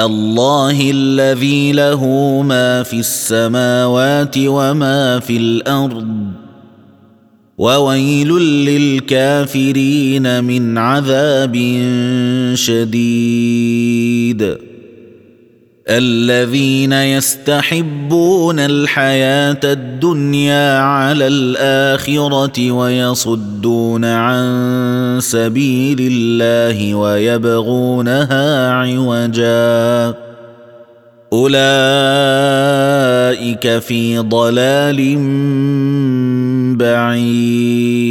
الله الذي له ما في السماوات وما في الأرض وويل للكافرين من عذاب شديد. الذين يستحبون الحياة الدنيا على الآخرة ويصدون عن سبيل الله ويبغونها عوجا. أولئك في ضلال بعيد.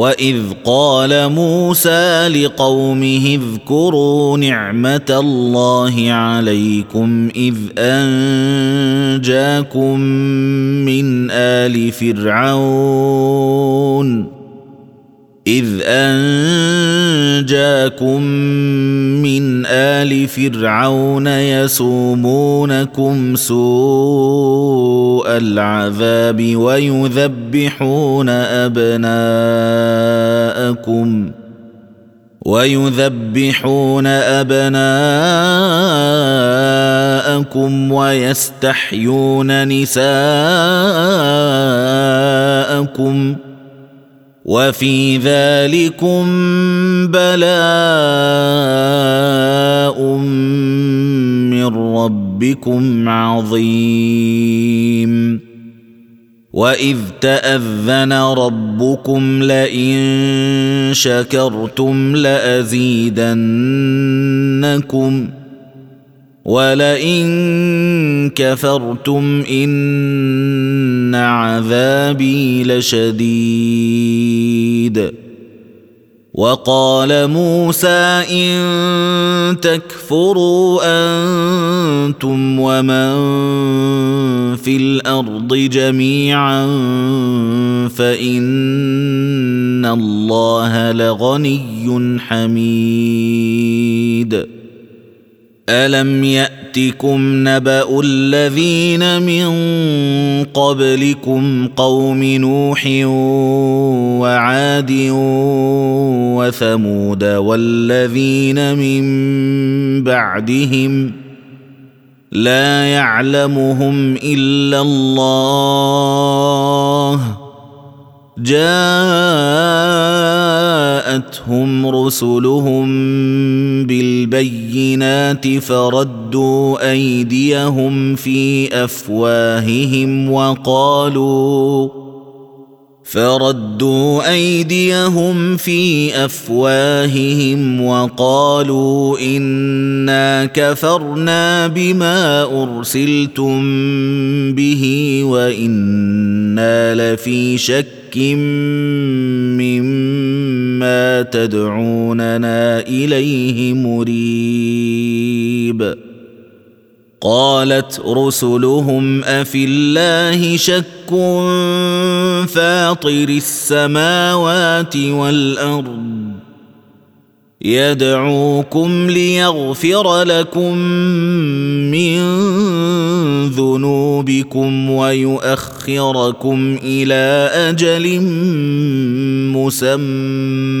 واذ قال موسى لقومه اذكروا نعمه الله عليكم اذ انجاكم من ال فرعون إذ أنجاكم من آل فرعون يسومونكم سوء العذاب ويذبحون أبناءكم ويذبحون أبناءكم ويستحيون نساءكم ۖ وفي ذلكم بلاء من ربكم عظيم. وإذ تأذن ربكم لئن شكرتم لأزيدنكم. ولئن كفرتم ان عذابي لشديد وقال موسى ان تكفروا أنتم ومن في الأرض جميعا فان الله لغني حميد الم ياتكم نبا الذين من قبلكم قوم نوح وعاد وثمود والذين من بعدهم لا يعلمهم الا الله جاءتهم رسلهم بالبينات فردوا أيديهم في أفواههم وقالوا فردوا أيديهم في أفواههم وقالوا إنا كفرنا بما أرسلتم به وإنا لفي شك مما تدعوننا إليه مريب. قالت رسلهم أفي الله شك فاطر السماوات والأرض. يدعوكم ليغفر لكم من ذنوبكم ويؤخركم إلى أجل مسمى.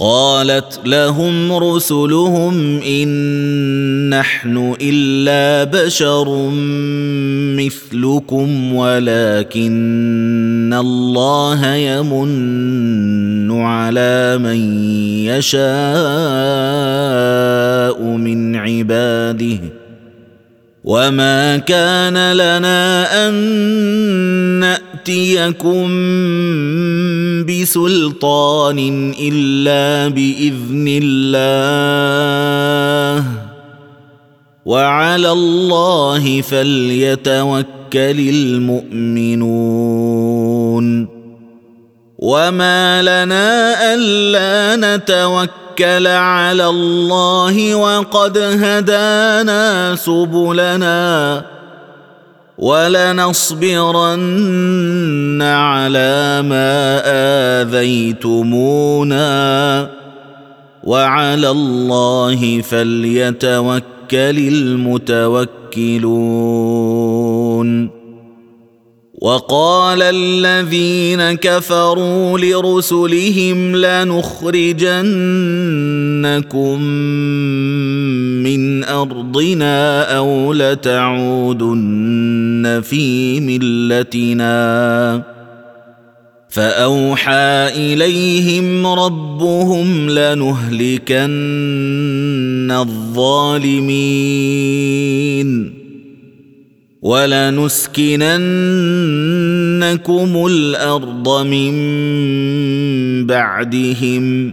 قالت لهم رسلهم إن نحن إلا بشر مثلكم ولكن الله يمن على من يشاء من عباده وما كان لنا أن ناتيكم بسلطان إلا بإذن الله. وعلى الله فليتوكل المؤمنون. وما لنا ألا نتوكل على الله وقد هدانا سبلنا. ولنصبرن على ما آذيتمونا. وعلى الله فليتوكل المتوكلون. وقال الذين كفروا لرسلهم لنخرجنكم من ارضنا أو لتعودن في ملتنا فاوحى اليهم ربهم لنهلكن الظالمين ولنسكننكم الأرض من بعدهم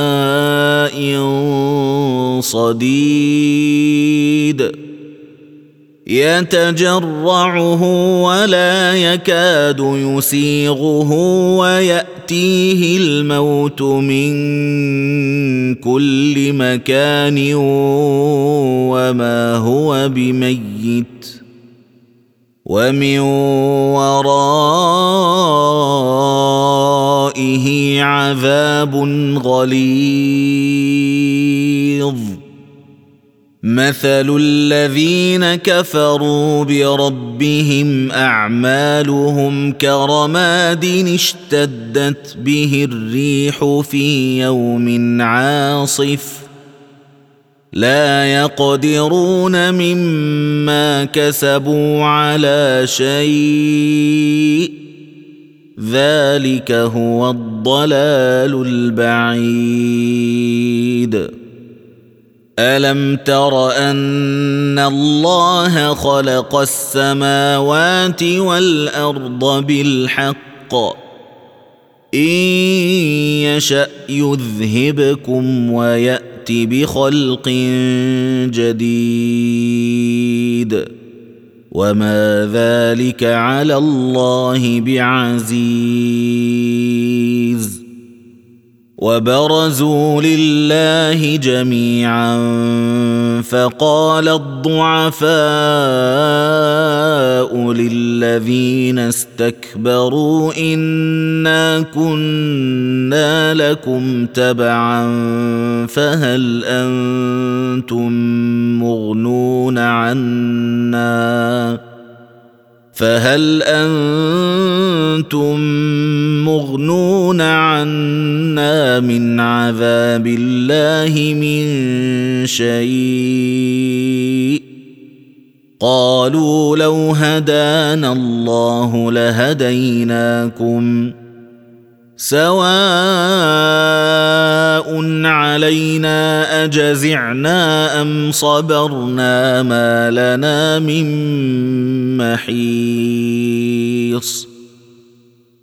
صديد. يتجرعه ولا يكاد يسيغه ويأتيه الموت من كل مكان وما هو بميت. ومن ورائه عذاب غليظ. مثل الذين كفروا بربهم أعمالهم كرماد اشتدت به الريح في يوم عاصف. لا يقدرون مما كسبوا على شيء. ذلك هو الضلال البعيد. ألم تر أن الله خلق السماوات والأرض بالحق؟ إن يشأ يذهبكم ويات بخلق جديد وما ذلك على الله بعزيز وبرزوا لله جميعا. فقال الضعفاء للذين استكبروا انا كنا لكم تبعا فهل أنتم مغنون عنا؟ فهل أنتم مغنون عنا؟ من عذاب الله من شيء. قالوا لو هدانا الله لهديناكم. سواء علينا أجزعنا أم صبرنا ما لنا من محيص.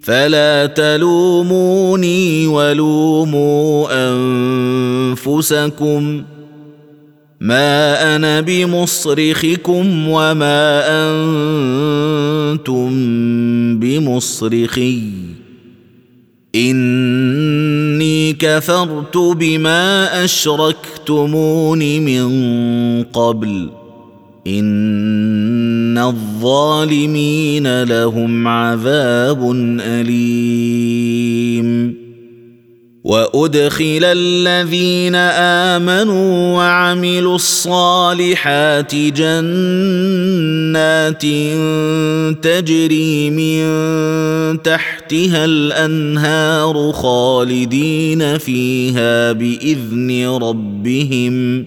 فلا تلوموني ولوموا أنفسكم ما أنا بمصرخكم وما أنتم بمصرخي. إني كفرت بما أشركتمون من قبل. ان الظالمين لهم عذاب اليم. وادخل الذين امنوا وعملوا الصالحات جنات تجري من تحتها الانهار خالدين فيها باذن ربهم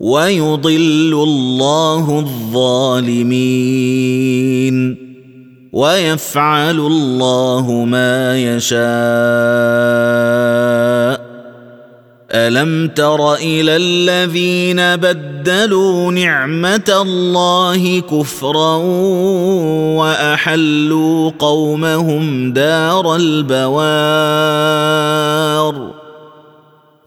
ويضل الله الظالمين ويفعل الله ما يشاء. ألم تر إلى الذين بدلوا نعمة الله كفرا وأحلوا قومهم دار البوار؟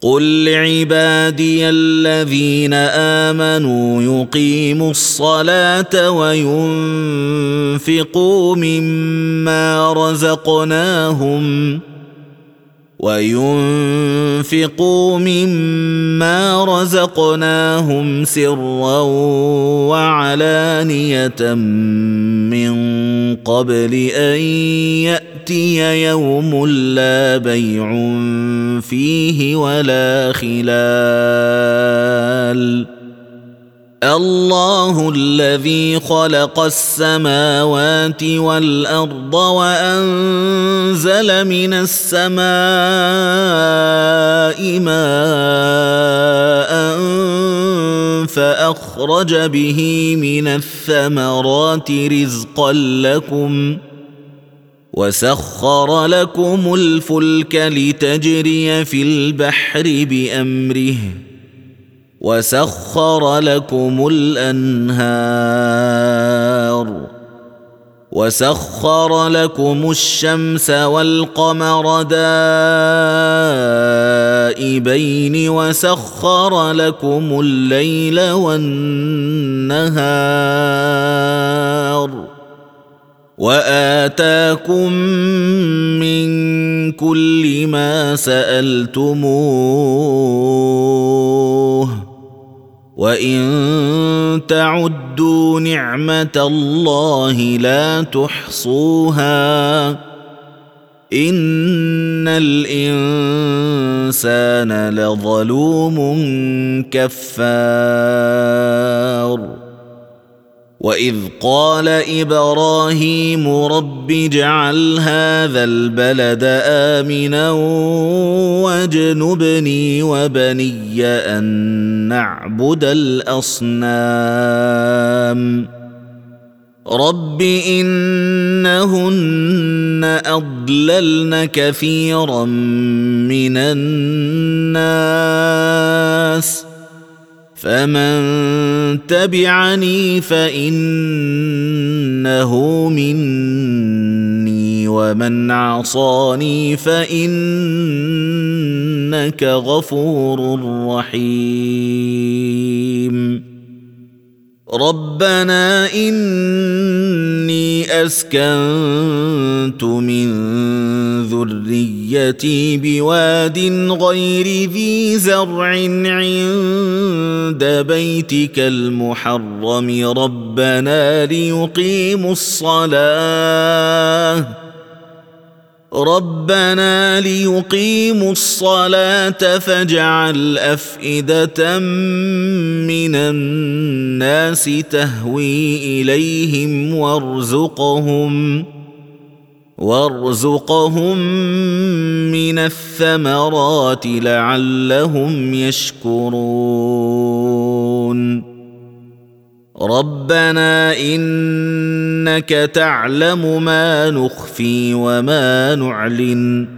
قل لعبادي الذين امنوا يقيموا الصلاه وينفقوا مما رزقناهم وينفقوا مما رزقناهم سرا وعلانيه من قبل ان يأتي يوم لا بيع فيه ولا خلال. الله الذي خلق السماوات والأرض وأنزل من السماء ماء فأخرج به من الثمرات رزقا لكم وسخر لكم الفلك لتجري في البحر بامره وسخر لكم الانهار وسخر لكم الشمس والقمر دائبين وسخر لكم الليل والنهار وآتاكم من كل ما سألتموه وإن تعدوا نعمة الله لا تحصوها إن الإنسان لظلوم كفار واذ قال إبراهيم رب اجعل هذا البلد امنا واجنبني وبني ان نعبد الاصنام رب انهن اضللن كثيرا من الناس فمن تبعني فانه مني ومن عصاني فانك غفور رحيم ربنا اني اسكنت من ذريتي بواد غير ذي زرع عند بيتك المحرم ربنا ليقيموا الصلاة. ربنا ليقيموا الصلاة فاجعل أفئدة من الناس تهوي إليهم وارزقهم. وارزقهم من الثمرات لعلهم يشكرون. ربنا إنك تعلم ما نخفي وما نعلن.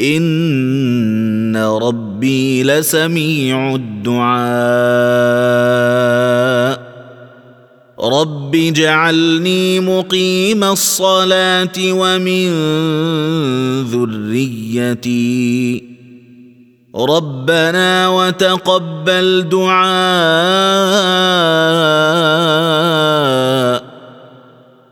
ان ربي لسميع الدعاء رب اجعلني مقيم الصلاه ومن ذريتي ربنا وتقبل دعاء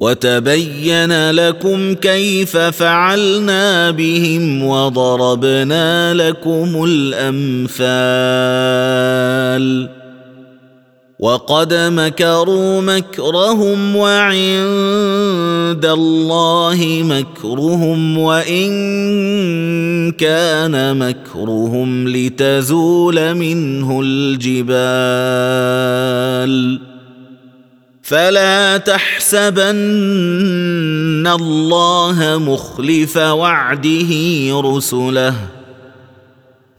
وتبين لكم كيف فعلنا بهم وضربنا لكم الأمثال. وقد مكروا مكرهم وعند الله مكرهم وإن كان مكرهم لتزول منه الجبال. فلا تحسبن الله مخلف وعده رسله.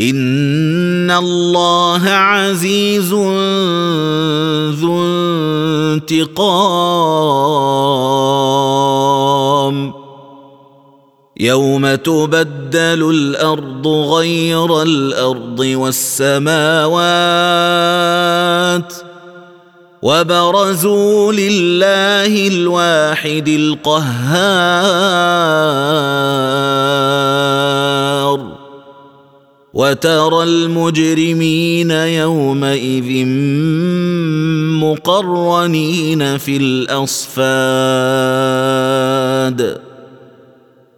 إن الله عزيز ذو انتقام. يوم تبدل الأرض غير الأرض والسماوات وبرزوا لله الواحد القهار وترى المجرمين يومئذ مقرنين في الاصفاد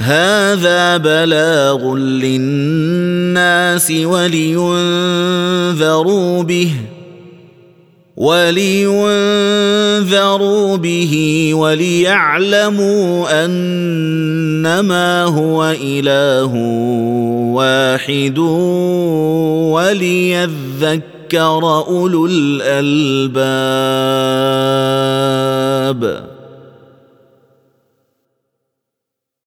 هذا بلاغ للناس ولينذروا به ولينذروا به وليعلموا أنما هو إله واحد وليذكر أولو الألباب.